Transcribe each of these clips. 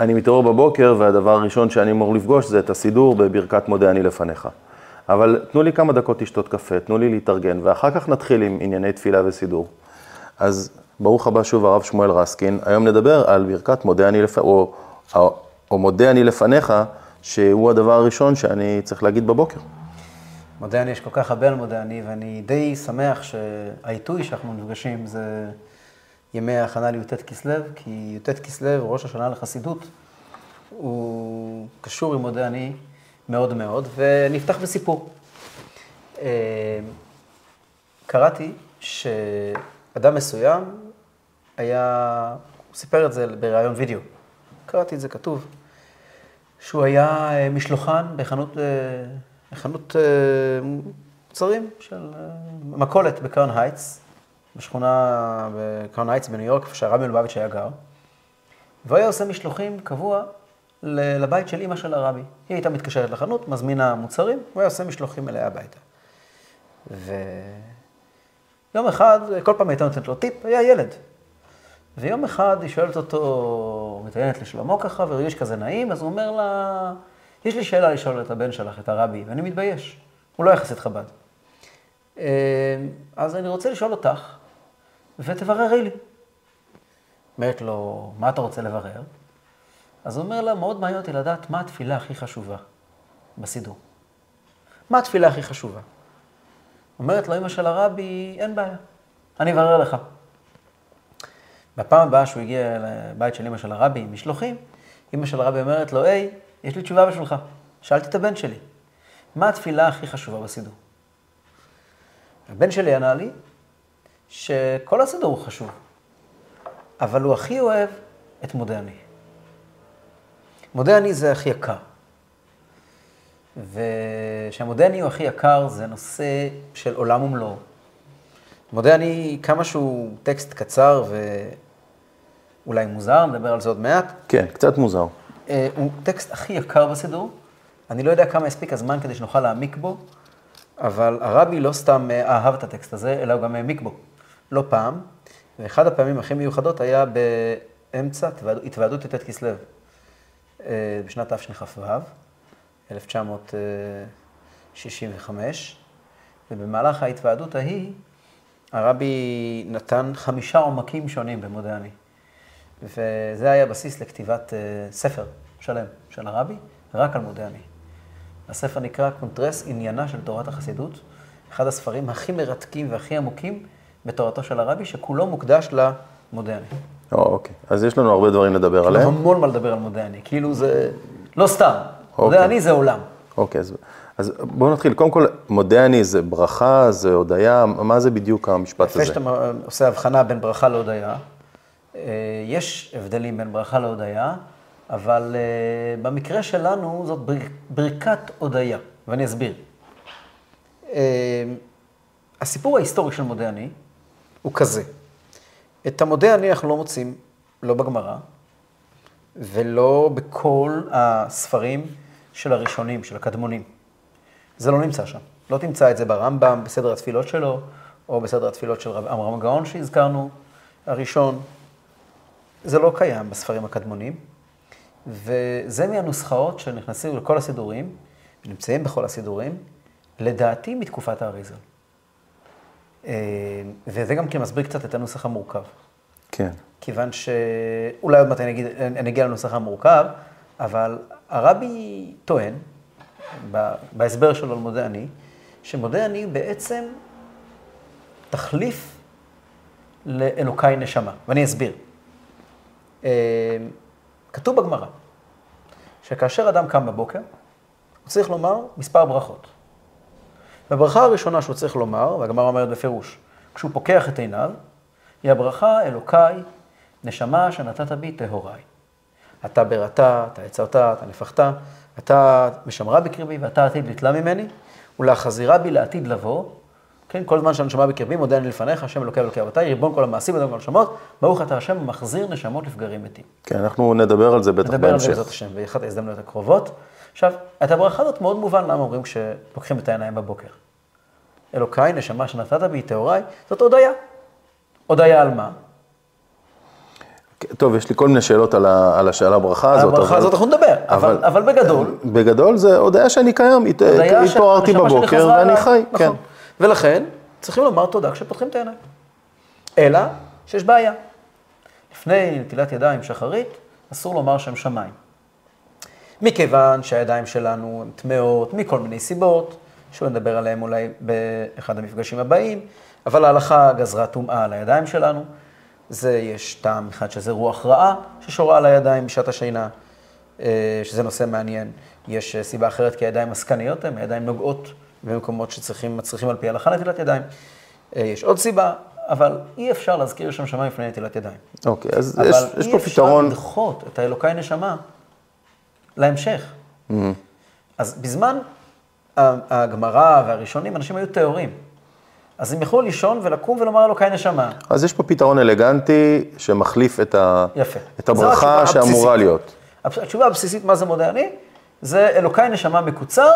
אני מתעורר בבוקר, והדבר הראשון שאני אמור לפגוש זה את הסידור בברכת מודה אני לפניך. אבל תנו לי כמה דקות לשתות קפה, תנו לי להתארגן, ואחר כך נתחיל עם ענייני תפילה וסידור. אז ברוך הבא שוב הרב שמואל רסקין, היום נדבר על ברכת מודה אני לפניך, או, או, או מודה אני לפניך, שהוא הדבר הראשון שאני צריך להגיד בבוקר. מודה אני, יש כל כך הרבה על מודה אני, ואני די שמח שהעיתוי שאנחנו נפגשים זה ימי ההכנה לי"ט כסלו, כי י"ט כסלו, ראש השנה לחסידות, הוא קשור עם מודה אני מאוד מאוד, ונפתח בסיפור. אה, קראתי שאדם מסוים היה, הוא סיפר את זה בריאיון וידאו, קראתי את זה כתוב, שהוא היה אה, משלוחן בחנות, אה, בחנות מוצרים של מכולת בקראון הייטס, בשכונה בקראון הייטס בניו יורק, איפה שהרבי מלובביץ' היה גר, והוא היה עושה משלוחים קבוע לבית של אימא של הרבי. היא הייתה מתקשרת לחנות, מזמינה מוצרים, הוא היה עושה משלוחים אליה הביתה. ויום אחד, כל פעם הייתה נותנת לו טיפ, היה ילד. ויום אחד היא שואלת אותו, מתעניינת לשלומו ככה, והרגיש כזה נעים, אז הוא אומר לה, יש לי שאלה לשאול את הבן שלך, את הרבי, ואני מתבייש. הוא לא יחסית חב"ד. אה, אז אני רוצה לשאול אותך, ותבררי לי. אומרת לו, מה אתה רוצה לברר? אז הוא אומר לה, מאוד מעניין אותי לדעת מה התפילה הכי חשובה בסידור. מה התפילה הכי חשובה? אומרת לו, אמא של הרבי, אין בעיה, אני אברר לך. בפעם הבאה שהוא הגיע לבית של אמא של הרבי עם משלוחים, אמא של הרבי אומרת לו, היי, יש לי תשובה בשבילך. שאלתי את הבן שלי, מה התפילה הכי חשובה בסידור? הבן שלי ענה לי שכל הסידור הוא חשוב, אבל הוא הכי אוהב את מודה אני. מודה אני זה הכי יקר. ושהמודה אני הוא הכי יקר זה נושא של עולם ומלואו. מודה אני, כמה שהוא טקסט קצר ואולי מוזר, נדבר על זה עוד מעט. כן, קצת מוזר. אה, הוא טקסט הכי יקר בסידור. אני לא יודע כמה הספיק הזמן כדי שנוכל להעמיק בו, אבל הרבי לא סתם אה, אהב את הטקסט הזה, אלא הוא גם העמיק בו. לא פעם, ואחד הפעמים הכי מיוחדות היה באמצע התוועדות י"ט כסלו. אה, בשנת תשכ"ו, 1965, ובמהלך ההתוועדות ההיא, הרבי נתן חמישה עומקים שונים במודה אני. וזה היה בסיס לכתיבת אה, ספר שלם של הרבי, רק על מודה אני. הספר נקרא קונטרס עניינה של תורת החסידות, אחד הספרים הכי מרתקים והכי עמוקים בתורתו של הרבי, שכולו מוקדש למודה אני. או, אוקיי, אז יש לנו הרבה דברים לדבר עליהם. המון מה לדבר על מודה אני, כאילו זה לא סתם, מודה אני זה עולם. אוקיי, אז, אז בואו נתחיל. קודם כל, מודה אני זה ברכה, זה הודיה, מה זה בדיוק המשפט הזה? לפני שאתה עושה הבחנה בין ברכה להודיה, אה, יש הבדלים בין ברכה להודיה, אבל אה, במקרה שלנו זאת ברכת הודיה, ואני אסביר. אה, הסיפור ההיסטורי של מודה אני הוא כזה. את המודה אני אנחנו לא מוצאים, לא בגמרא, ולא בכל הספרים של הראשונים, של הקדמונים. זה לא נמצא שם. לא תמצא את זה ברמב"ם, בסדר התפילות שלו, או בסדר התפילות של רב עמרם הגאון שהזכרנו, הראשון. זה לא קיים בספרים הקדמונים, וזה מהנוסחאות שנכנסים לכל הסידורים, ונמצאים בכל הסידורים, לדעתי מתקופת האריזה. אה, וזה גם כן מסביר קצת את הנוסח המורכב. כן. כיוון שאולי עוד מעט אני, אגיד, אני אגיע לנוסח המורכב, אבל הרבי טוען, בהסבר שלו על מודה אני, שמודה אני בעצם תחליף לאלוקי נשמה, ואני אסביר. אה, כתוב בגמרא, שכאשר אדם קם בבוקר, הוא צריך לומר מספר ברכות. והברכה הראשונה שהוא צריך לומר, והגמרא אומרת בפירוש, כשהוא פוקח את עיניו, היא הברכה אלוקיי, נשמה שנתת בי טהוריי. אתה בראתה, אתה יצרת, אתה נפחת, אתה משמרה בקרבי ואתה עתיד לתלה ממני, ולהחזירה בי לעתיד לבוא. כן, כל זמן שהנשמה בקרבי, מודה אני לפניך, השם אלוקי אלוקי אבותיי, ריבון כל המעשים אדם כל הנשמות, ברוך אתה השם, מחזיר נשמות לפגרים מתים. כן, אנחנו נדבר על זה בטח בהמשך. נדבר על זה בעזרת השם, באחת ההזדמנויות הקרובות. עכשיו, את הברכה הזאת מאוד מובן למה אומרים כשפוקחים את העיניים בבוקר. אלוקיי, נשמה שנתת בי טהוריי, זאת הודיה. הודיה על מה? טוב, יש לי כל מיני שאלות על, ה, על השאלה הברכה על הזאת. הברכה אבל- הזאת אנחנו נדבר, אבל, אבל בגדול, בגדול זה הודיה שאני קיים, התעוררתי בבוקר ואני. חי, כן. נכון. ולכן, צריכים לומר תודה כשפותחים את העיניים. אלא שיש בעיה. לפני נטילת ידיים שחרית, אסור לומר שם שמיים. מכיוון שהידיים שלנו הן טמאות, מכל מיני סיבות, שלא נדבר עליהן אולי באחד המפגשים הבאים, אבל ההלכה גזרה טומאה על הידיים שלנו. זה, יש טעם אחד שזה רוח רעה ששורה על הידיים בשעת השינה, אה, שזה נושא מעניין. יש אה, סיבה אחרת, כי הידיים עסקניות הן, הידיים נוגעות במקומות שצריכים, מצריכים על פי ההלכה נטילת ידיים. אה, יש עוד סיבה, אבל אי אפשר להזכיר שם שמיים לפני נטילת ידיים. אוקיי, אז אבל יש, יש אי פה אפשר פתרון, לדחות את האלוקי נשמה להמשך. אז בזמן הגמרא והראשונים, אנשים היו טהורים. אז הם יכלו לישון ולקום ולומר אלוקי נשמה. אז יש פה פתרון אלגנטי שמחליף את, ה, יפה. את הברכה שאמורה הבסיסית. להיות. התשובה הבסיסית, מה זה מודה אני? זה אלוקי נשמה מקוצר,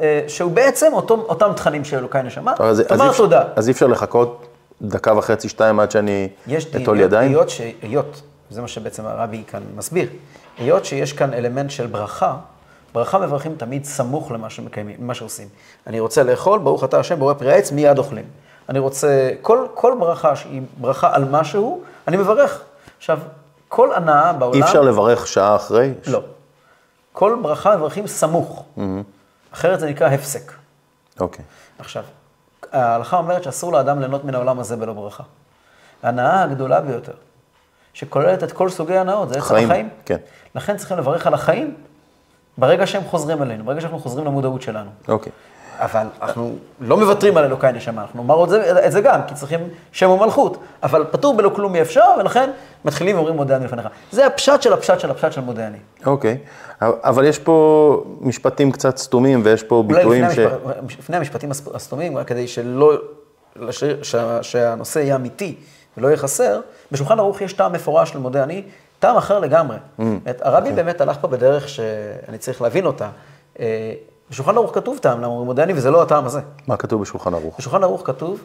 אה, שהוא בעצם אותו, אותם תכנים של אלוקי נשמה. אז, אז, תאמר אפשר- תודה. אז אי אפשר לחכות דקה וחצי, שתיים, עד שאני יש אטול ידיים? היות, ש- היות, זה מה שבעצם הרבי כאן מסביר, היות שיש כאן אלמנט של ברכה, ברכה מברכים תמיד סמוך למה שמקיימים, למה שעושים. אני רוצה לאכול, ברוך אתה השם, בורא פרי העץ, מיד אוכלים. אני רוצה, כל, כל ברכה שהיא ברכה על משהו, אני מברך. עכשיו, כל הנאה בעולם... אי אפשר לברך שעה אחרי? לא. כל ברכה מברכים סמוך. אחרת זה נקרא הפסק. אוקיי. עכשיו, ההלכה אומרת שאסור לאדם ליהנות מן העולם הזה בלא ברכה. ההנאה הגדולה ביותר, שכוללת את כל סוגי ההנאות, זה עצם חיים, החיים. כן. לכן צריכים לברך על החיים ברגע שהם חוזרים אלינו, ברגע שאנחנו חוזרים למודעות שלנו. אוקיי. אבל אנחנו לא מוותרים על אלוקי נשמה, אנחנו נאמר את זה, את זה גם, כי צריכים שם ומלכות. אבל פטור בלא כלום אי אפשר, ולכן מתחילים ואומרים מודה אני לפניך. זה הפשט של הפשט של הפשט של מודה אני. אוקיי. אבל יש פה משפטים קצת סתומים ויש פה אולי ביטויים ש... לפני, המשפט, לפני המשפטים הסתומים, רק כדי שלא, לש, שה, שהנושא יהיה אמיתי ולא יהיה חסר, בשולחן ערוך יש טעם מפורש למודה אני, טעם אחר לגמרי. Mm. את, הרבי באמת הלך פה בדרך שאני צריך להבין אותה. אה, בשולחן ערוך כתוב טעם למה אומרים מודה אני, וזה לא הטעם הזה. מה כתוב בשולחן ערוך? בשולחן ערוך כתוב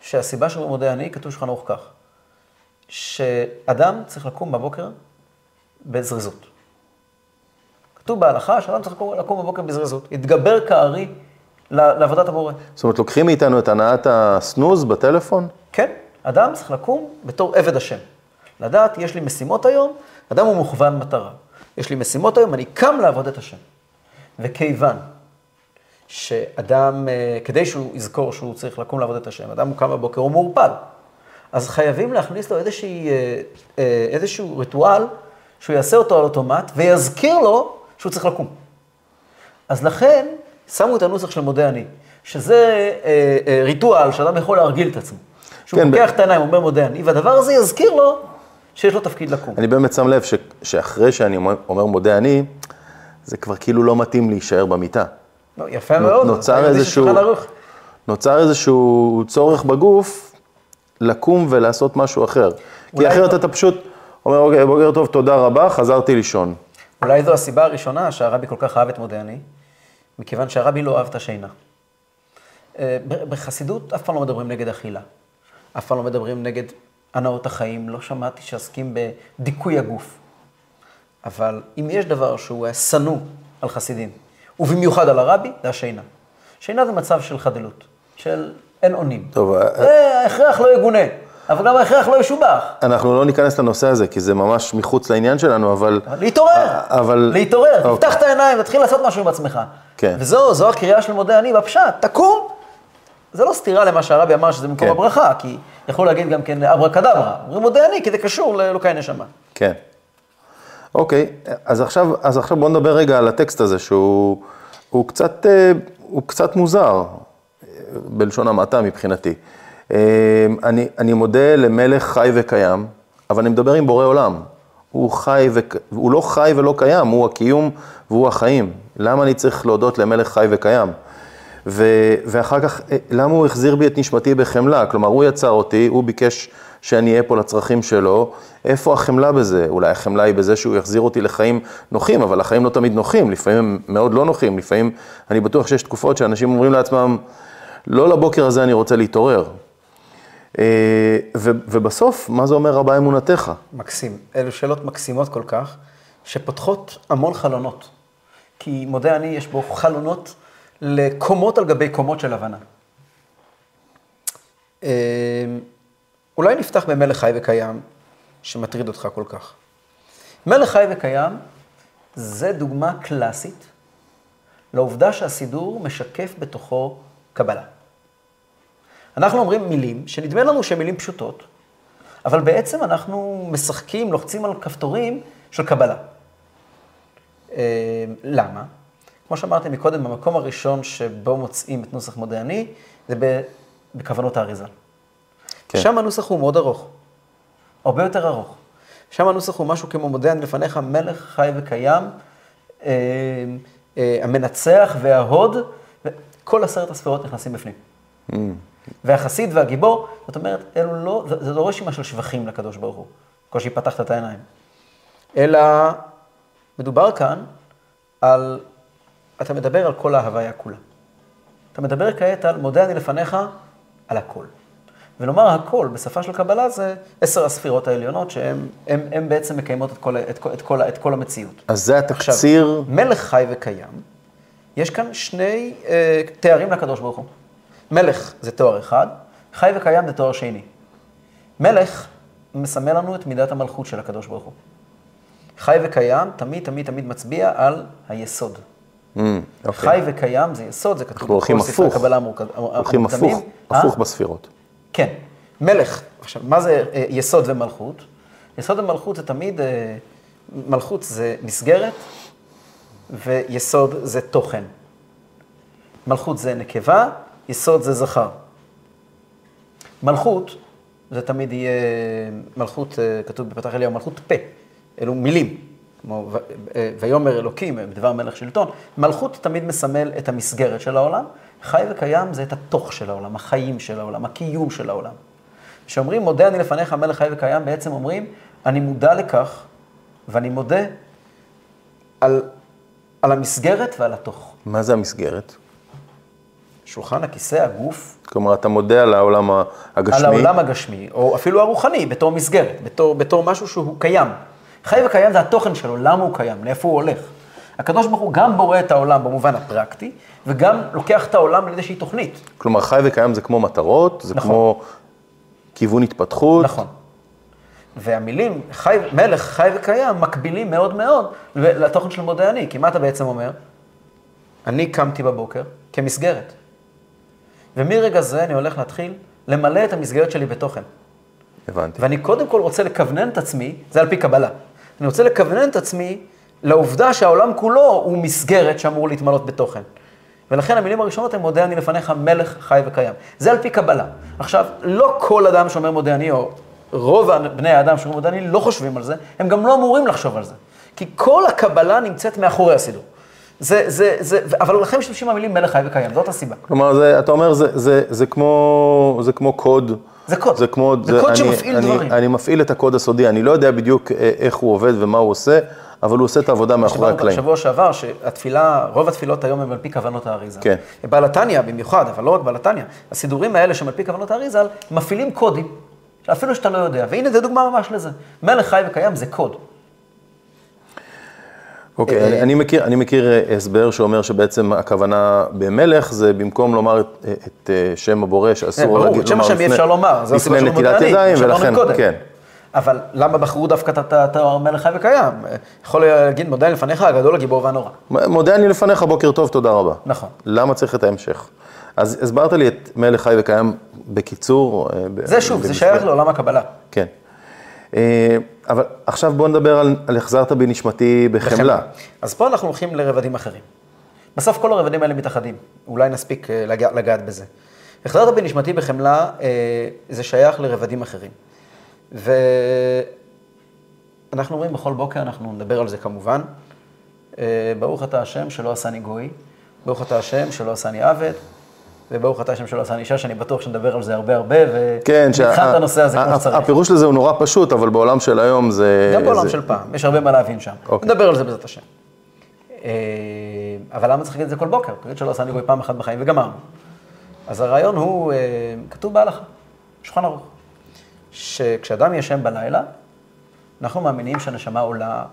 שהסיבה שאומרים מודה אני, כתוב בשולחן ערוך כך, שאדם צריך לקום בבוקר בזריזות. כתוב בהלכה שאדם צריך לקום, בבוקר בזריזות. יתגבר כארי לעבודת הבורא. זאת אומרת, לוקחים מאיתנו את הנעת הסנוז בטלפון? כן, אדם צריך לקום בתור עבד השם. לדעת, יש לי משימות היום, אדם הוא מוכוון מטרה. יש לי משימות היום, אני קם לעבוד את השם. וכיוון שאדם, אה, כדי שהוא יזכור שהוא צריך לקום לעבוד את השם, אדם הוא קם בבוקר, הוא מעורפל. אז חייבים להכניס לו איזושהי, אה, אה, איזשהו ריטואל שהוא יעשה אותו על אוטומט ויזכיר לו שהוא צריך לקום. אז לכן שמו את הנוסח של מודה אני, שזה אה, אה, ריטואל שאדם יכול להרגיל את עצמו. שהוא כן, פוקח ב- את העיניים, אומר מודה אני, והדבר הזה יזכיר לו שיש לו תפקיד לקום. אני באמת שם לב ש... שאחרי שאני אומר- מודה אני, זה כבר כאילו לא מתאים להישאר במיטה. לא, יפה מאוד. נוצר איזשהו-. נוצר איזשהו צורך בגוף לקום ולעשות משהו אחר. כי אחרת אתה פשוט אומר, אוקיי, בוקר טוב, תודה רבה, חזרתי לישון. אולי זו הסיבה הראשונה שהרבי כל כך אהב את מודה אני, מכיוון שהרבי לא אהב את השינה. אה, בחסידות אף פעם לא מדברים נגד אכילה. אף פעם לא מדברים נגד הנאות החיים, לא שמעתי שעוסקים בדיכוי הגוף. אבל אם יש דבר שהוא היה שנוא על חסידים, ובמיוחד על הרבי, זה השינה. שינה זה מצב של חדלות, של אין אונים. טוב, אה, זה ההכרח לא יגונה, אבל גם ההכרח לא ישובח. אנחנו לא ניכנס לנושא הזה, כי זה ממש מחוץ לעניין שלנו, אבל... להתעורר, אבל- להתעורר, אוקיי. תפתח את העיניים, תתחיל לעשות משהו עם עצמך. כן. וזו, זו הקריאה של מודה אני בפשט, תקום. זה לא סתירה למה שהרבי אמר שזה במקום כן. הברכה, כי יכול להגיד גם כן אברה קדברה. אומרים מודה אני, כי זה קשור לאלוקי נשמה. כן. אוקיי, אז עכשיו, אז עכשיו בוא נדבר רגע על הטקסט הזה, שהוא הוא קצת, אה, הוא קצת מוזר, בלשון המעטה מבחינתי. אה, אני, אני מודה למלך חי וקיים, אבל אני מדבר עם בורא עולם. הוא חי, ו... הוא לא חי ולא קיים, הוא הקיום והוא החיים. למה אני צריך להודות למלך חי וקיים? ו... ואחר כך, אה, למה הוא החזיר בי את נשמתי בחמלה? כלומר, הוא יצר אותי, הוא ביקש שאני אהיה פה לצרכים שלו. איפה החמלה בזה? אולי החמלה היא בזה שהוא יחזיר אותי לחיים נוחים, אבל החיים לא תמיד נוחים, לפעמים הם מאוד לא נוחים, לפעמים אני בטוח שיש תקופות שאנשים אומרים לעצמם, לא לבוקר הזה אני רוצה להתעורר. אה, ו- ובסוף, מה זה אומר רבה אמונתך? מקסים. אלו שאלות מקסימות כל כך, שפותחות המון חלונות. כי מודה אני, יש בו חלונות לקומות על גבי קומות של הבנה. אה, אולי נפתח במלך חי וקיים, שמטריד אותך כל כך. מלך חי וקיים זה דוגמה קלאסית לעובדה שהסידור משקף בתוכו קבלה. אנחנו אומרים מילים שנדמה לנו שהן מילים פשוטות, אבל בעצם אנחנו משחקים, לוחצים על כפתורים של קבלה. אה, למה? כמו שאמרתי מקודם, המקום הראשון שבו מוצאים את נוסח מודיעני, זה בכוונות האריזה. כן. שם הנוסח הוא מאוד ארוך, הרבה יותר ארוך. שם הנוסח הוא משהו כמו מודיעני לפניך, מלך חי וקיים, אה, אה, המנצח וההוד, וכל עשרת הספירות נכנסים בפנים. Mm. והחסיד והגיבור, זאת אומרת, אלו לא, זה, לא רשימה של שבחים לקדוש ברוך הוא, בקושי פתחת את העיניים. אלא מדובר כאן על, אתה מדבר על כל ההוויה כולה. אתה מדבר כעת על מודה אני לפניך, על הכל. ולומר הכל בשפה של קבלה זה עשר הספירות העליונות, שהן בעצם מקיימות את כל, את, כל, את, כל, את כל המציאות. אז זה התקציר... עכשיו, מלך חי וקיים, יש כאן שני אה, תארים לקדוש ברוך הוא. מלך זה תואר אחד, חי וקיים זה תואר שני. מלך מסמל לנו את מידת המלכות של הקדוש ברוך הוא. חי וקיים תמיד תמיד תמיד מצביע על היסוד. אוקיי. חי וקיים זה יסוד, זה כתוב בכל ספרי הקבלה המורכבים. הולכים הפוך, הפוך אה? בספירות. כן. מלך, עכשיו, מה זה אה, יסוד ומלכות? יסוד ומלכות זה תמיד, אה, מלכות זה מסגרת, ויסוד זה תוכן. מלכות זה נקבה, יסוד זה זכר. מלכות, זה תמיד יהיה, מלכות, כתוב בפתח אליהו, מלכות פה, אלו מילים, כמו ויאמר אלוקים, בדבר מלך שלטון. מלכות תמיד מסמל את המסגרת של העולם, חי וקיים זה את התוך של העולם, החיים של העולם, הקיום של העולם. כשאומרים מודה אני לפניך מלך חי וקיים, בעצם אומרים, אני מודע לכך, ואני מודה על, על המסגרת ועל התוך. מה זה המסגרת? שולחן, הכיסא, הגוף. כלומר, אתה מודה על העולם הגשמי. על העולם הגשמי, או אפילו הרוחני, בתור מסגרת, בתור, בתור משהו שהוא קיים. חי וקיים זה התוכן שלו, למה הוא קיים, לאיפה הוא הולך. הקדוש ברוך הוא גם בורא את העולם במובן הפרקטי, וגם לוקח את העולם לאיזושהי תוכנית. כלומר, חי וקיים זה כמו מטרות, זה נכון. כמו כיוון התפתחות. נכון. והמילים חי, מלך, חי וקיים, מקבילים מאוד מאוד לתוכן של מודה אני. כי מה אתה בעצם אומר? אני קמתי בבוקר כמסגרת. ומרגע זה אני הולך להתחיל למלא את המסגרת שלי בתוכן. הבנתי. ואני קודם כל רוצה לכוונן את עצמי, זה על פי קבלה, אני רוצה לכוונן את עצמי לעובדה שהעולם כולו הוא מסגרת שאמור להתמלות בתוכן. ולכן המילים הראשונות הן מודה אני לפניך מלך חי וקיים. זה על פי קבלה. עכשיו, לא כל אדם שאומר מודה אני, או רוב בני האדם שאומרים מודה אני, לא חושבים על זה, הם גם לא אמורים לחשוב על זה. כי כל הקבלה נמצאת מאחורי הסידור. זה, זה, זה, אבל לכם משתמשים במילים מלך חי וקיים, זאת הסיבה. כלומר, זה, אתה אומר, זה, זה, זה, כמו, זה כמו קוד. זה קוד. זה כמו... זה, זה קוד שמפעיל אני, דברים. אני, מפעיל את הקוד הסודי, אני לא יודע בדיוק אה, איך הוא עובד ומה הוא עושה, אבל הוא עושה את העבודה מאחורי הקלעים. בשבוע שעבר, שהתפילה, רוב התפילות היום הן על פי כוונות האריזה. כן. בעל התניא במיוחד, אבל לא רק בעל התניא, הסידורים האלה שהם על פי כוונות האריזה, מפעילים קודים, אפילו שאתה לא יודע. והנה, זו דוגמה ממש לזה. מלך חי וקיים זה קוד. אוקיי, okay, אני, מכיר, אני מכיר אה, הסבר שאומר שבעצם הכוונה במלך זה במקום לומר את, את אה, שם הבורא שאסור להגיד, ברור, שם השם אי אפשר לומר, זה הסיבה של נטילת ידיים, ולכן, כן. אבל למה בחרו דווקא את התואר מלך חי וקיים? יכול להגיד, מודה אני לפניך, הגדול, הגיבור והנורא. מודה אני לפניך, בוקר טוב, תודה רבה. נכון. למה צריך את ההמשך? אז הסברת לי את מלך חי וקיים בקיצור. אה, זה שוב, זה שייך לעולם הקבלה. כן. אה, אבל עכשיו בואו נדבר על, על החזרת בי נשמתי בחמלה. אז פה אנחנו הולכים לרבדים אחרים. בסוף כל הרבדים האלה מתאחדים, אולי נספיק אה, לגע, לגעת בזה. החזרת בי נשמתי בחמלה אה, זה שייך לרבדים אחרים. ואנחנו אומרים בכל בוקר, אנחנו נדבר על זה כמובן, ברוך אתה השם שלא עשני גוי, ברוך אתה השם שלא עשני עבד, וברוך אתה השם שלא עשה אישה, שאני בטוח שנדבר על זה הרבה הרבה, כן, ונבחן. את הנושא הזה כמו שצריך. הפירוש לזה הוא נורא פשוט, אבל בעולם של היום זה... גם בעולם זה... של פעם, יש הרבה מה להבין שם. אוקיי. נדבר על זה בעזרת השם. אה, אבל למה צריך להגיד את זה כל בוקר? תגיד שלא עשה גוי פעם אחת בחיים וגמרנו. אז הרעיון הוא, אה, כתוב בהלכה, שולחן ערוך. שכשאדם ישן בלילה, אנחנו מאמינים שהנשמה עולה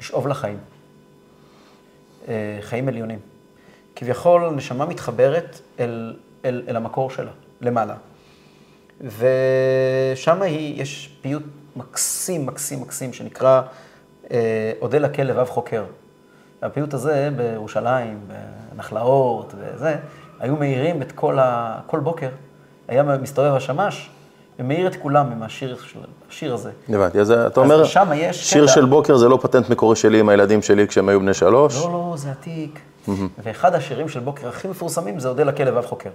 לשאוב לחיים. אה, חיים עליונים. כביכול, נשמה מתחברת אל, אל, אל המקור שלה, למעלה. ושם יש פיוט מקסים, מקסים, מקסים, שנקרא אה, אודה לקל לבב חוקר. הפיוט הזה בירושלים, בנחלאות וזה, היו מאירים את כל ה... כל בוקר, היה מסתובב השמש, ומאיר את כולם עם השיר, השיר הזה. הבנתי, אז אתה אומר, שיר קטע. של בוקר זה לא פטנט מקורי שלי עם הילדים שלי כשהם היו בני שלוש? לא, לא, זה עתיק. Mm-hmm. ואחד השירים של בוקר הכי מפורסמים זה אודה לכלב אב חוקר.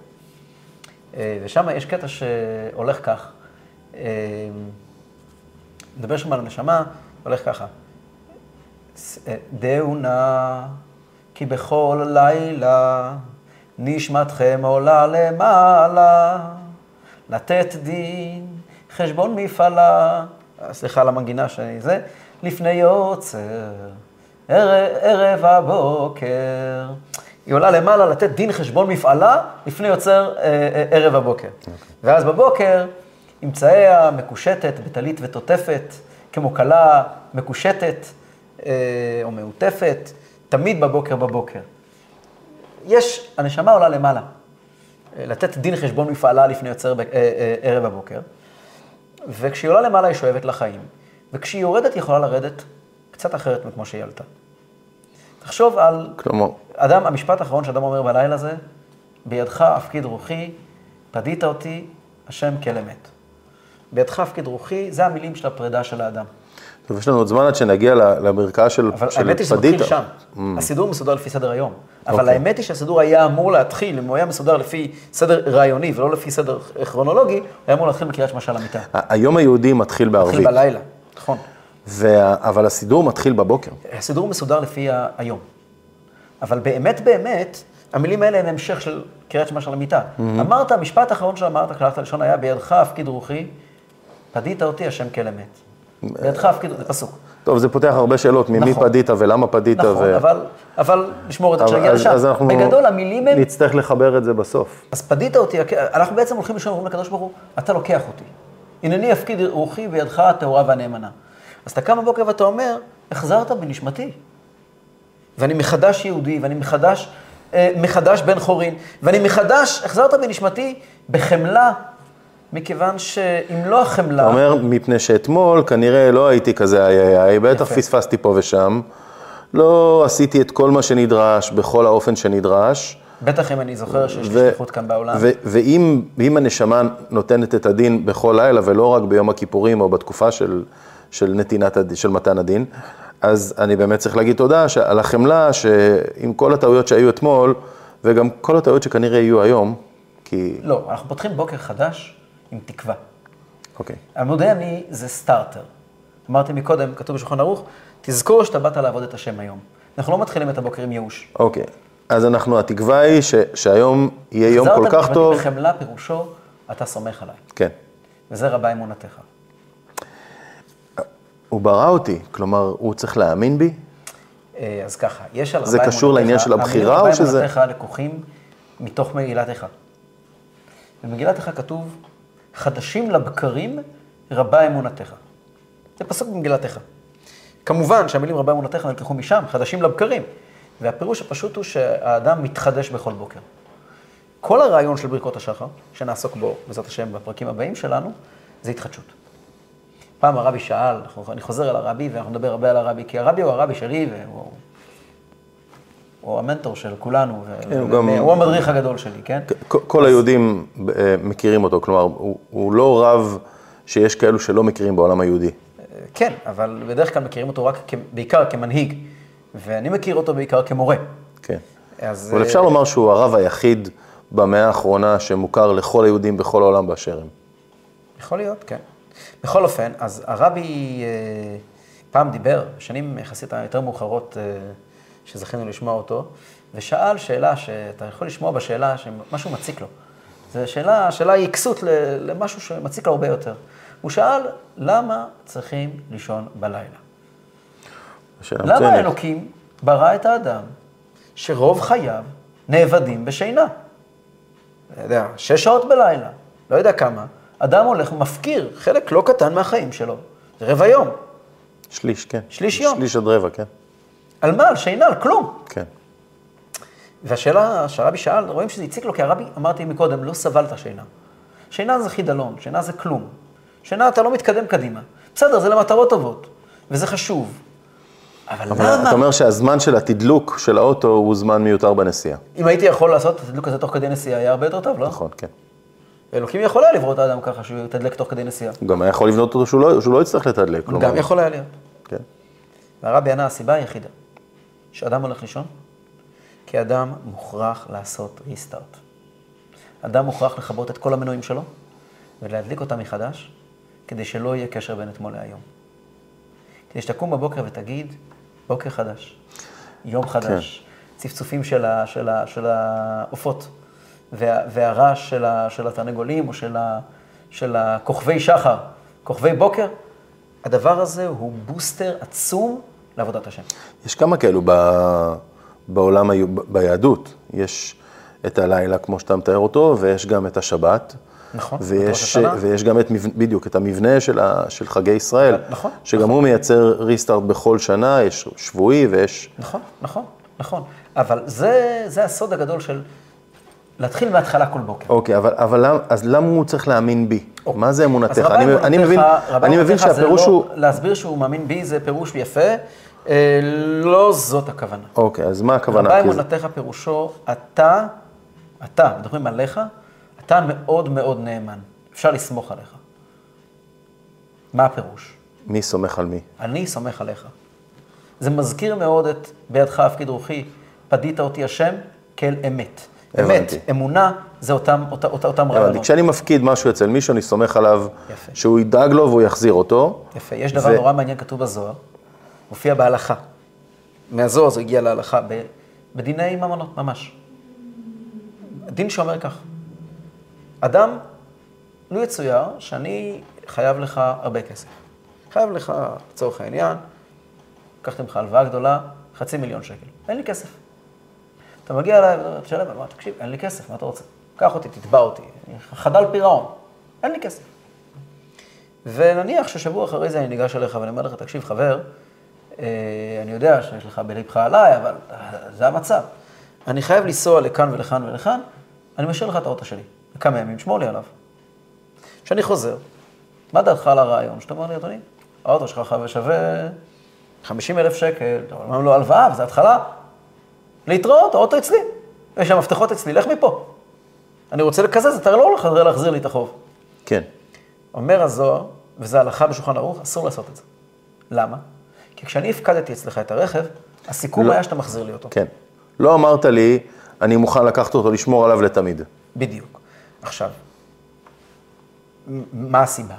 אה, ושם יש קטע שהולך כך, מדבר אה, שם על הנשמה, הולך ככה. אה, דעו נא, כי בכל לילה נשמתכם עולה למעלה, לתת דין, חשבון מפעלה, סליחה על המנגינה שאני זה, לפני יוצר, ערב, ערב הבוקר. היא עולה למעלה לתת דין חשבון מפעלה לפני יוצר אה, אה, ערב הבוקר. Okay. אוקיי. ואז בבוקר, אמצעיה מקושטת בטלית ותוטפת, כמו כלה מקושטת אה, או מעוטפת, תמיד בבוקר בבוקר. יש, הנשמה עולה למעלה. לתת דין חשבון מפעלה לפני יוצר ב, אה, אה, ערב הבוקר, וכשהיא עולה למעלה היא שואבת לחיים, וכשהיא יורדת היא יכולה לרדת קצת אחרת מכמו שהיא עלתה. תחשוב על... כלומר... אדם, המשפט האחרון שאדם אומר בלילה זה, בידך אפקיד רוחי, פדית אותי, השם כל אמת. בידך אפקיד רוחי, זה המילים של הפרידה של האדם. טוב, יש לנו עוד זמן עד שנגיע למרקעה של פדיטה. אבל האמת היא שזה מתחיל שם. Mm. הסידור מסודר לפי סדר היום. אבל okay. אוקיי. האמת היא שהסידור היה אמור להתחיל, אם הוא היה מסודר לפי סדר רעיוני ולא לפי סדר כרונולוגי, הוא היה אמור להתחיל בקריאת שמע של המיטה. היום היהודי מתחיל בערבית. מתחיל בלילה, נכון. וה... אבל הסידור מתחיל בבוקר. הסידור מסודר לפי היום. אבל באמת באמת, המילים האלה הם המשך של קריאת שמע של המיטה. Mm-hmm. אמרת, המשפט האחרון שאמרת, קלטת לשון היה, בידך הפקיד רוחי, פדית אותי השם כל אמת. בידך הפקיד, זה פסוק. טוב, זה פותח הרבה שאלות, ממי נכון. פדית ולמה פדית. נכון, ו... אבל, אבל נשמור את זה כשנגיע לשם. אז אנחנו בגדול, המילים הם... נצטרך לחבר את זה בסוף. אז פדית אותי, אנחנו בעצם הולכים לשאול, אומרים לקדוש ברוך הוא, אתה לוקח אותי. הנני אפקיד רוחי בידך הטהורה והנאמנה. אז אתה קם בבוקר ואתה אומר, החזרת בנשמתי. ואני מחדש יהודי, ואני מחדש, אה, מחדש בן חורין, ואני מחדש, החזרת בנשמתי בחמלה, מכיוון שאם לא החמלה... אתה אומר, מפני שאתמול כנראה לא הייתי כזה איי איי איי, בטח פספסתי פה ושם. לא עשיתי את כל מה שנדרש בכל האופן שנדרש. בטח אם אני זוכר שיש לי שליחות כאן בעולם. ואם הנשמה נותנת את הדין בכל לילה, ולא רק ביום הכיפורים או בתקופה של, של נתינת, של מתן הדין, אז אני באמת צריך להגיד תודה על החמלה, שעם כל הטעויות שהיו אתמול, וגם כל הטעויות שכנראה יהיו היום, כי... לא, אנחנו פותחים בוקר חדש עם תקווה. אוקיי. Okay. המודרני זה סטארטר. אמרתי מקודם, כתוב בשולחן ערוך, תזכור שאתה באת לעבוד את השם היום. אנחנו לא מתחילים את הבוקר עם ייאוש. אוקיי. Okay. אז אנחנו, התקווה היא ש, שהיום יהיה יום כל כך טוב. החזרת בחמלה פירושו, אתה סומך עליי. כן. וזה רבה אמונתך. הוא ברא אותי, כלומר, הוא צריך להאמין בי? אה, אז ככה, יש על רבה אמונתך... זה קשור לעניין של הבחירה או שזה... רבה אמונתך לקוחים מתוך מגילת איכה. במגילת איכה כתוב, חדשים לבקרים רבה אמונתך. זה פסוק במגילת איכה. כמובן שהמילים רבה אמונתך נלקחו משם, חדשים לבקרים. והפירוש הפשוט הוא שהאדם מתחדש בכל בוקר. כל הרעיון של ברכות השחר, שנעסוק בו, בעזרת השם, בפרקים הבאים שלנו, זה התחדשות. פעם הרבי שאל, אני חוזר אל הרבי ואנחנו נדבר הרבה על הרבי, כי הרבי הוא הרבי שלי והוא הוא המנטור של כולנו, כן, הוא, גם... הוא המדריך הגדול שלי, כן? כל. היהודים אה, מכירים אותו, כלומר, הוא, לא רב שיש כאלו שלא מכירים בעולם היהודי. כן, אבל בדרך כלל מכירים אותו רק בעיקר כמנהיג, ואני מכיר אותו בעיקר כמורה. כן. אז... אבל אפשר לומר שהוא הרב היחיד במאה האחרונה שמוכר לכל היהודים בכל העולם באשר הם. יכול להיות, כן. בכל אופן, אז הרבי אה, פעם דיבר, שנים יחסית היותר מאוחרות, אה, שזכינו לשמוע אותו, ושאל שאלה שאתה יכול לשמוע בשאלה שמשהו מציק לו. זו שאלה, שאלה היא כסות למשהו שמציק לו הרבה יותר. הוא שאל, למה צריכים לישון בלילה? למה אלוקים ברא את האדם שרוב חייו נאבדים בשינה? אתה יודע, שש שעות בלילה, לא יודע כמה, אדם הולך ומפקיר חלק לא קטן מהחיים שלו. זה רבע יום. שליש, כן. שליש יום. שליש עד רבע, כן. על מה? על שינה, על כלום. כן. והשאלה שהרבי שאל, רואים שזה הציק לו, כי הרבי, אמרתי מקודם, לא סבל את השינה. שינה זה חידלון, שינה זה כלום. שינה אתה לא מתקדם קדימה. בסדר, זה למטרות טובות, וזה חשוב. אבל, אבל למה? אתה אומר שהזמן של התדלוק של האוטו הוא זמן מיותר בנסיעה. אם הייתי יכול לעשות את התדלוק הזה תוך כדי נסיעה, היה הרבה יותר טוב, לא? נכון, כן. אלוקים יכול היה לברוא את האדם ככה שהוא יתדלק תוך כדי נסיעה. הוא גם היה יכול לבנות אותו שהוא לא, שהוא לא יצטרך לתדלק. גם יכול היה להיות. כן. והרבי ענה, הסיבה היחידה שאדם הולך לישון, כי אדם מוכרח לעשות ריסטארט. אדם מוכרח לכבות את כל המנועים שלו ולהדליק אותם מחדש, כדי שלא יהיה קשר בין אתמול להיום. כדי שתקום בבוקר ותגיד, בוקר חדש, יום חדש, צפצופים של, ה, של, ה, של העופות, וה, והרעש של, ה, של התרנגולים או של, ה, של הכוכבי שחר, כוכבי בוקר, הדבר הזה הוא בוסטר עצום לעבודת השם. יש כמה כאלו ב, בעולם, היו- ביהדות. יש את הלילה, כמו שאתה מתאר אותו, ויש גם את השבת. נכון, ויש. ויש גם את, בדיוק, את המבנה של, ה, של חגי ישראל. נכון, שגם הוא מייצר ריסטארט בכל שנה, יש שבועי ויש... נכון, נכון, נכון. אבל זה, זה הסוד הגדול של להתחיל מההתחלה כל בוקר. אוקיי, אבל, אבל למ, אז למה הוא צריך להאמין בי? מה זה אמונתך? אני, אני מבין, אמונתך- אני מבין אמונתך זה שהפירוש לא- הוא... להסביר שהוא מאמין בי זה פירוש יפה, אה, לא זאת הכוונה. אוקיי, אז מה הכוונה? רבי כי זה- אמונתך פירושו, אתה, אתה, מדברים עליך, אתה מאוד מאוד נאמן. אפשר לסמוך עליך. מה הפירוש? מי סומך על מי? אני סומך עליך. זה מזכיר מאוד את בידך הפקיד רוחי, פדית אותי השם כאל אמת. אמת, הבנתי. אמונה, זה אותם, אותה, אותה, אותם הבנתי, רעיונות. כשאני מפקיד משהו אצל מישהו, אני סומך עליו יפה. שהוא ידאג לו והוא יחזיר אותו. יפה, יש דבר ו- נורא מעניין כתוב בזוהר, מופיע בהלכה. מהזוהר זה הגיע להלכה, ב- בדיני ממונות, ממש. דין שאומר כך, אדם, לו יצויר שאני חייב לך הרבה כסף. חייב לך, לצורך העניין, לקחתי ממך הלוואה גדולה, חצי מיליון שקל. אין לי כסף. אתה מגיע אליי, תשלם, מה, תקשיב, אין לי כסף, מה אתה רוצה? קח אותי, תתבע אותי, חדל פירעון, אין לי כסף. ונניח ששבוע אחרי זה אני ניגש אליך ואני אומר לך, תקשיב, חבר, אה, אני יודע שיש לך בלבך עליי, אבל אה, זה המצב. אני חייב לנסוע לכאן ולכאן ולכאן, אני משאיר לך את האוטו שלי. לכמה ימים, שמור לי עליו. כשאני חוזר, מה דעתך על הרעיון? שאתה אומר לי, אדוני, האוטו שלך שווה 50 אלף שקל, אתה אומר לו הלוואה, וזו התחלה. להתראות, האוטו אצלי. יש שם מפתחות אצלי, לך מפה. אני רוצה לקזז, אתה לא הולך להחזיר לי את החוב. כן. אומר הזוהר, וזה הלכה בשולחן ערוך, אסור לעשות את זה. למה? כי כשאני הפקדתי אצלך את הרכב, הסיכום לא. היה שאתה מחזיר לי אותו. כן. לא אמרת לי, אני מוכן לקחת אותו, לשמור עליו לתמיד. בדיוק. עכשיו, מה הסיבה?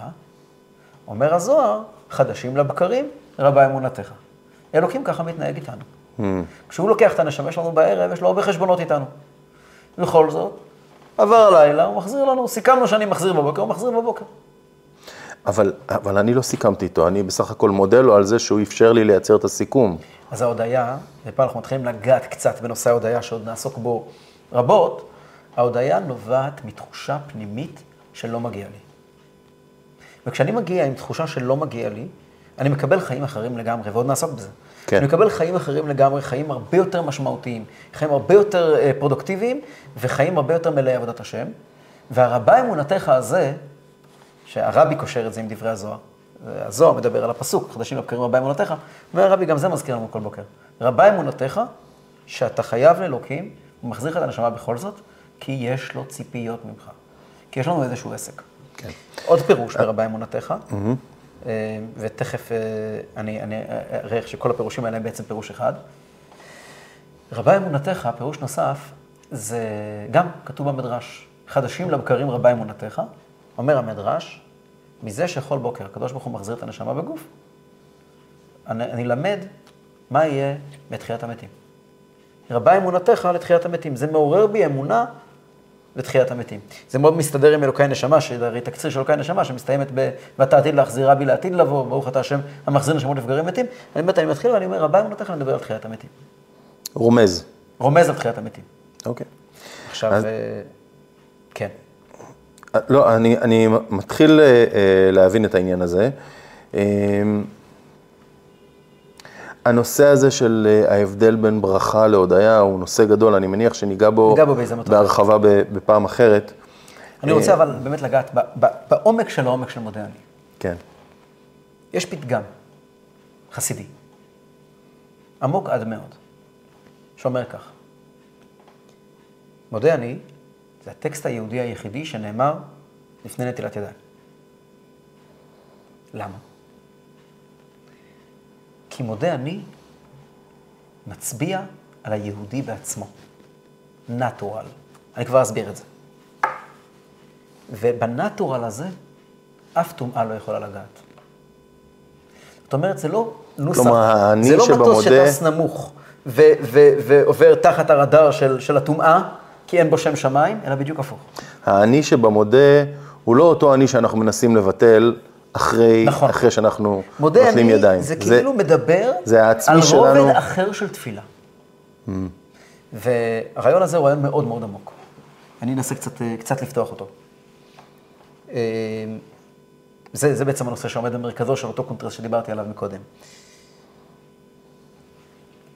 אומר הזוהר, חדשים לבקרים, רבה אמונתך. אלוקים ככה מתנהג איתנו. כשהוא לוקח את הנשמה שלנו בערב, יש לו הרבה חשבונות איתנו. בכל זאת, עבר הלילה, הוא מחזיר לנו, סיכמנו שאני מחזיר בבוקר, הוא מחזיר בבוקר. אבל, אבל אני לא סיכמתי איתו, אני בסך הכל מודה לו על זה שהוא אפשר לי לייצר את הסיכום. אז ההודיה, ופה אנחנו מתחילים לגעת קצת בנושא ההודיה, שעוד נעסוק בו רבות, ההודיה נובעת מתחושה פנימית שלא מגיע לי. וכשאני מגיע עם תחושה שלא מגיע לי, אני מקבל חיים אחרים לגמרי, ועוד נעסוק בזה. כן. אני מקבל חיים אחרים לגמרי, חיים הרבה יותר משמעותיים, חיים הרבה יותר אה, פרודוקטיביים, וחיים הרבה יותר מלאי עבודת השם. והרבה אמונתך הזה, שהרבי קושר את זה עם דברי הזוהר, הזוהר מדבר על הפסוק, חדשים לבקרים רבה אמונתך, אומר הרבי, גם זה מזכיר לנו כל בוקר. רבה אמונתך, שאתה חייב לאלוקים, הוא מחזיר לך את הנשמה בכל זאת, כי יש לו ציפיות ממך. כי יש לנו איזשהו עסק. כן. עוד פירוש ברבה אמונתך, אה, ותכף אה, אני אני אראה איך שכל הפירושים האלה הם בעצם פירוש אחד. רבה אמונתך, פירוש נוסף, זה גם כתוב במדרש, חדשים לבקרים רבה אמונתך, אומר המדרש, מזה שכל בוקר הקדוש ברוך הוא מחזיר את הנשמה בגוף, אני, אני למד מה יהיה בתחיית המתים. רבה אמונתך לתחיית המתים, זה מעורר בי אמונה לתחיית המתים. זה מאוד מסתדר עם אלוקי נשמה, שהרי תקציר של אלוקי נשמה, שמסתיימת ב... ואתה עתיד להחזירה בי לעתיד לבוא, ברוך אתה השם המחזיר נשמות נפגרים מתים. אני באמת, אני מתחיל ואני אומר, רבה אמונתך, אני מדבר על תחיית המתים. רומז. רומז על תחיית המתים. אוקיי. עכשיו, אז- אה, כן. לא, אני, אני מתחיל אה, להבין את העניין הזה. אה, הנושא הזה של אה, ההבדל בין ברכה להודיה הוא נושא גדול, אני מניח שניגע בו, בו בהרחבה בפעם אחרת. אני רוצה אבל באמת לגעת ב- ב- בעומק של העומק של מודה אני. כן, יש פתגם חסידי, עמוק עד מאוד, שאומר כך: מודה אני, זה הטקסט היהודי היחידי שנאמר לפני נטילת ידיים. למה? כי מודה אני מצביע על היהודי בעצמו. נטורל. אני כבר אסביר את זה. ובנטורל הזה, אף טומאה לא יכולה לגעת. זאת אומרת, זה לא נוסח, כלומר, זה לא מטוס שבמודה- שטס נמוך ו- ו- ועובר תחת הרדאר של, של הטומאה, כי אין בו שם שמיים, אלא בדיוק הפוך. האני שבמודה הוא לא אותו אני שאנחנו מנסים לבטל אחרי, נכון. אחרי שאנחנו מודה נותנים אני, ידיים. זה כאילו מדבר זה על שלנו. רובד אחר של תפילה. והרעיון הזה הוא רעיון מאוד מאוד עמוק. אני אנסה קצת, אה, קצת לפתוח אותו. אה, זה, זה בעצם הנושא שעומד במרכזו של אותו קונטרסט שדיברתי עליו מקודם.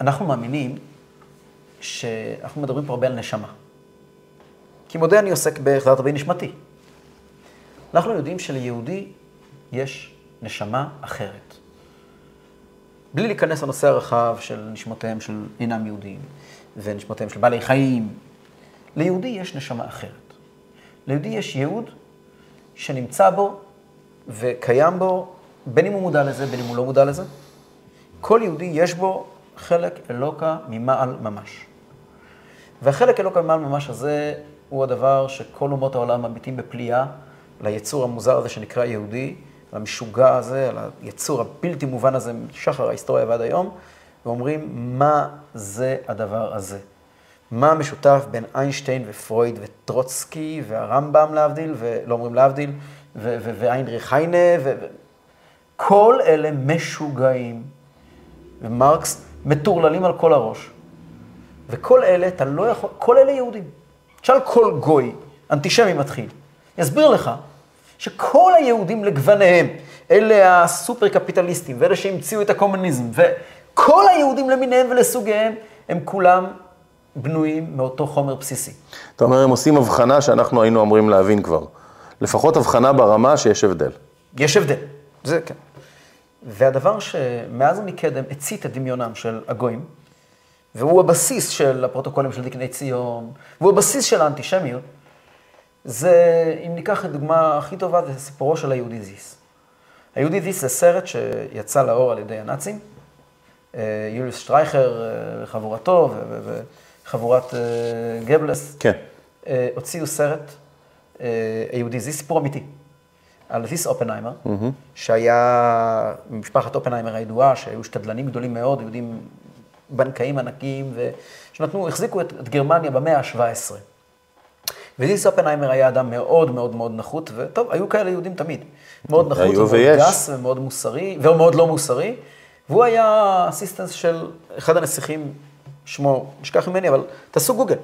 אנחנו מאמינים שאנחנו מדברים פה הרבה על נשמה. כי מודה אני עוסק בהחזרת רבי נשמתי. אנחנו יודעים שליהודי יש נשמה אחרת. בלי להיכנס לנושא הרחב של נשמותיהם של אינם יהודים ונשמותיהם של בעלי חיים, ליהודי יש נשמה אחרת. ליהודי יש ייעוד שנמצא בו וקיים בו, בין אם הוא מודע לזה, בין אם הוא לא מודע לזה. כל יהודי יש בו חלק אלוקה ממעל ממש. והחלק אלוקה ממעל ממש הזה הוא הדבר שכל אומות העולם מביטים בפליאה ליצור המוזר הזה שנקרא יהודי, למשוגע הזה, על היצור הבלתי מובן הזה משחר ההיסטוריה ועד היום, ואומרים, מה זה הדבר הזה? מה משותף בין איינשטיין ופרויד וטרוצקי והרמב"ם להבדיל, ולא אומרים להבדיל, ואיינריך היינה, ו- כל אלה משוגעים, ומרקס מטורללים על כל הראש. וכל אלה, אתה לא יכול, כל אלה יהודים. תשאל כל גוי, אנטישמי מתחיל, יסביר לך שכל היהודים לגווניהם, אלה הסופר קפיטליסטים, ואלה שהמציאו את הקומוניזם, וכל היהודים למיניהם ולסוגיהם, הם כולם בנויים מאותו חומר בסיסי. אתה אומר, הם עושים הבחנה שאנחנו היינו אמורים להבין כבר. לפחות הבחנה ברמה שיש הבדל. יש הבדל, זה כן. והדבר שמאז ומקדם הצית את דמיונם של הגויים, והוא הבסיס של הפרוטוקולים של דקני ציון, והוא הבסיס של האנטישמיות, זה, אם ניקח את הדוגמה הכי טובה, זה סיפורו של היהודי זיס. היהודי זיס זה סרט שיצא לאור על ידי הנאצים. אה, יוליוס שטרייכר אה, וחבורתו וחבורת אה, גבלס כן. הוציאו סרט, היהודי זיס, סיפור אמיתי, על זיס אופנהיימר, שהיה ממשפחת אופנהיימר הידועה, שהיו שתדלנים גדולים מאוד, יהודים בנקאים ענקיים, ושנתנו, החזיקו את, את גרמניה במאה ה-17. וזיס אופנהיימר היה אדם מאוד מאוד מאוד נחות, וטוב, היו כאלה יהודים תמיד. מאוד נחות ומאוד ויש. גס ומאוד מוסרי, ומאוד לא מוסרי, והוא היה אסיסטנס של אחד הנסיכים, שמו נשכח ממני, אבל תעשו גוגל.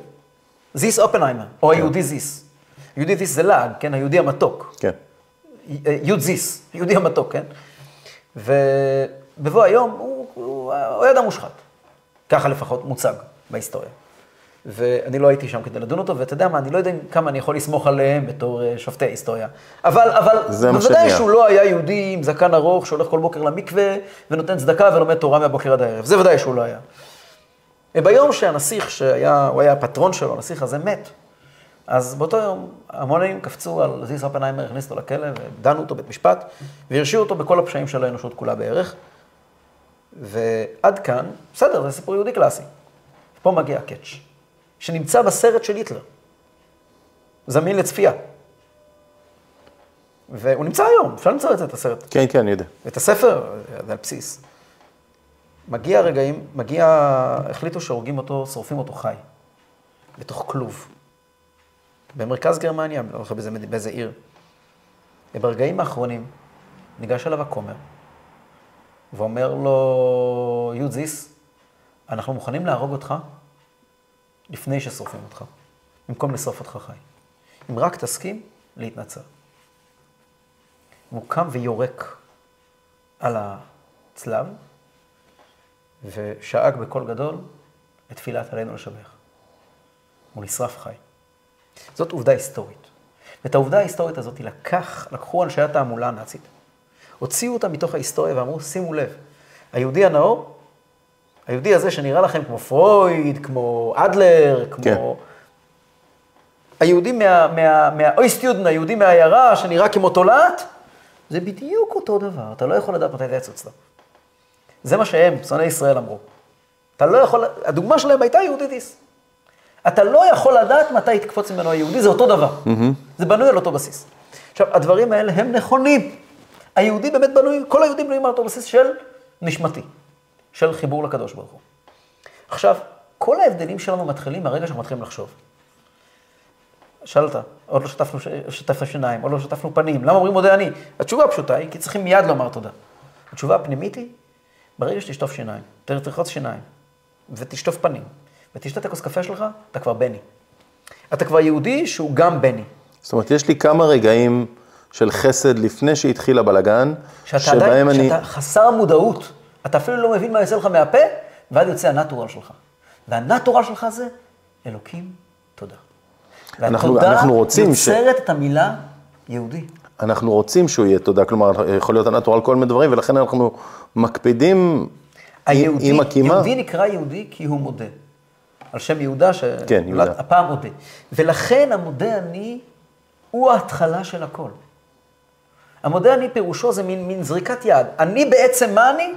זיס אופנהיימר, או היהודי זיס. יהודי זיס זה לעג, כן? היהודי המתוק. כן. יוד זיס, יהודי המתוק, כן? ובבוא היום הוא, הוא, הוא היה אדם מושחת. ככה לפחות מוצג בהיסטוריה. ואני לא הייתי שם כדי לדון אותו, ואתה יודע מה, אני לא יודע כמה אני יכול לסמוך עליהם בתור אה, שופטי היסטוריה. אבל, אבל בוודאי. שהוא לא היה יהודי עם זקן ארוך שהולך כל בוקר למקווה ונותן צדקה ולומד תורה מהבוקר עד הערב. זה ודאי שהוא לא היה. וביום שהנסיך שהיה, הוא היה הפטרון שלו, הנסיך הזה מת, אז באותו יום המונים קפצו על זיס אופנהיימר, הכניסו אותו לכלא ודנו אותו בית משפט, והרשיעו אותו בכל הפשעים של האנושות כולה בערך. ועד כאן, בסדר, זה סיפור יהודי קלאסי. פה מגיע הקאץ', שנמצא בסרט של היטלר. זמין לצפייה. והוא נמצא היום, אפשר למצוא את זה, את הסרט. כן, כן, אני יודע. את הספר, זה על בסיס. מגיע רגעים, מגיע, החליטו שהורגים אותו, שורפים אותו חי, בתוך כלוב. במרכז גרמניה, לא זוכר באיזה, באיזה עיר. וברגעים האחרונים ניגש אליו הכומר, ואומר לו, יודזיס, אנחנו מוכנים להרוג אותך לפני ששורפים אותך, במקום לשרוף אותך חי. אם רק תסכים, להתנצר. והוא קם ויורק על הצלב, ושאג בקול גדול את תפילת עלינו לשבח. הוא נשרף חי. זאת עובדה היסטורית. ואת העובדה ההיסטורית הזאת לקח, לקחו אנשי התעמולה הנאצית, הוציאו אותה מתוך ההיסטוריה ואמרו, שימו לב, היהודי הנאור, היהודי הזה שנראה לכם כמו פרויד, כמו אדלר, כמו... כן. היהודי מה... מה... מהאויסטיודן, היהודי מהעיירה, שנראה כמו תולעת, זה בדיוק אותו דבר, אתה לא יכול לדעת מתי זה יצוץ לו. זה מה שהם, שונאי ישראל, אמרו. אתה לא יכול, הדוגמה שלהם הייתה יהודיטיס. אתה לא יכול לדעת מתי יתקפוץ ממנו היהודי, זה אותו דבר. Mm-hmm. זה בנוי על אותו בסיס. עכשיו, הדברים האלה הם נכונים. היהודי באמת בנוי, כל היהודים בנויים על אותו בסיס של נשמתי, של חיבור לקדוש ברוך הוא. עכשיו, כל ההבדלים שלנו מתחילים מהרגע שאנחנו מתחילים לחשוב. שאלת, עוד לא שטפנו, שטפנו שיניים, עוד לא שטפנו פנים, למה אומרים מודה אני? התשובה הפשוטה היא, כי צריכים מיד לומר תודה. התשובה הפנימית היא, ברגע שתשטוף שיניים, תרחוץ שיניים, ותשטוף פנים, ותשתה את הכוס קפה שלך, אתה כבר בני. אתה כבר יהודי שהוא גם בני. זאת אומרת, יש לי כמה רגעים של חסד לפני שהתחיל הבלגן, שבהם עדיין, אני... שאתה חסר מודעות, אתה אפילו לא מבין מה יוצא לך מהפה, ואז יוצא הנטורל שלך. והנטורל שלך זה אלוקים, תודה. אנחנו, אנחנו רוצים ש... והתודה יוצרת את המילה יהודי. אנחנו רוצים שהוא יהיה תודה, כלומר, יכול להיות הנטורל כל מיני דברים, ולכן אנחנו מקפידים היהודי, עם הקימה. יהודי נקרא יהודי כי הוא מודה. על שם יהודה, שנולד כן, מודה. ולכן המודה אני הוא ההתחלה של הכל. המודה אני פירושו זה מין, מין זריקת יד. אני בעצם מה אני?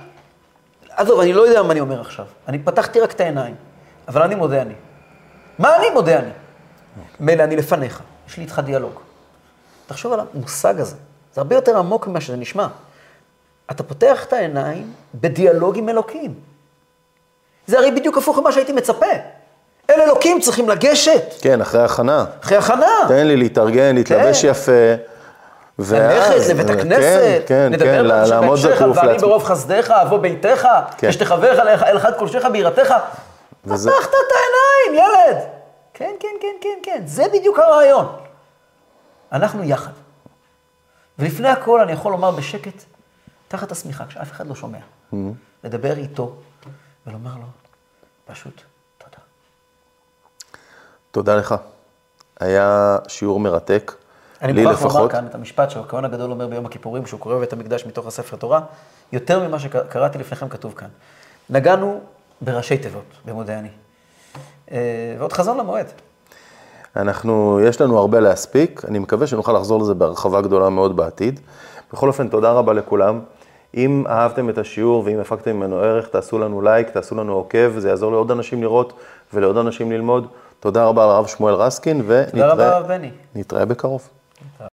עזוב, אני לא יודע מה אני אומר עכשיו. אני פתחתי רק את העיניים, אבל אני מודה אני. מה אני מודה אני? מילא אני לפניך, יש לי איתך דיאלוג. תחשוב על המושג הזה, זה הרבה יותר עמוק ממה שזה נשמע. אתה פותח את העיניים בדיאלוג עם אלוקים. זה הרי בדיוק הפוך ממה שהייתי מצפה. אל אלוקים צריכים לגשת. כן, אחרי הכנה. אחרי הכנה. תן לי להתארגן, להתלבש כן. יפה. ללכת לבית הכנסת, כן, כן, נדבר כן, לעמוד זקוף, ואני ברוב חסדיך, אבוא ביתך, כן. ושתחבר אל אחד קודשך ביראתך. וזה... פתחת את העיניים, ילד. כן, כן, כן, כן, כן, זה בדיוק הרעיון. אנחנו יחד. ולפני הכל אני יכול לומר בשקט, תחת השמיכה, כשאף אחד לא שומע, mm-hmm. לדבר איתו ולומר לו, פשוט תודה. תודה לך. היה שיעור מרתק. אני מוכרח לומר כאן את המשפט שהכהן הגדול אומר ביום הכיפורים, שהוא קורא בבית המקדש מתוך הספר תורה, יותר ממה שקראתי לפניכם כתוב כאן. נגענו בראשי תיבות, במודה אני. אה, ועוד חזון למועד. אנחנו, יש לנו הרבה להספיק, אני מקווה שנוכל לחזור לזה בהרחבה גדולה מאוד בעתיד. בכל אופן, תודה רבה לכולם. אם אהבתם את השיעור ואם הפקתם ממנו ערך, תעשו לנו לייק, תעשו לנו עוקב, זה יעזור לעוד אנשים לראות ולעוד אנשים ללמוד. תודה רבה לרב שמואל רסקין, ונתראה בקרוב. Então.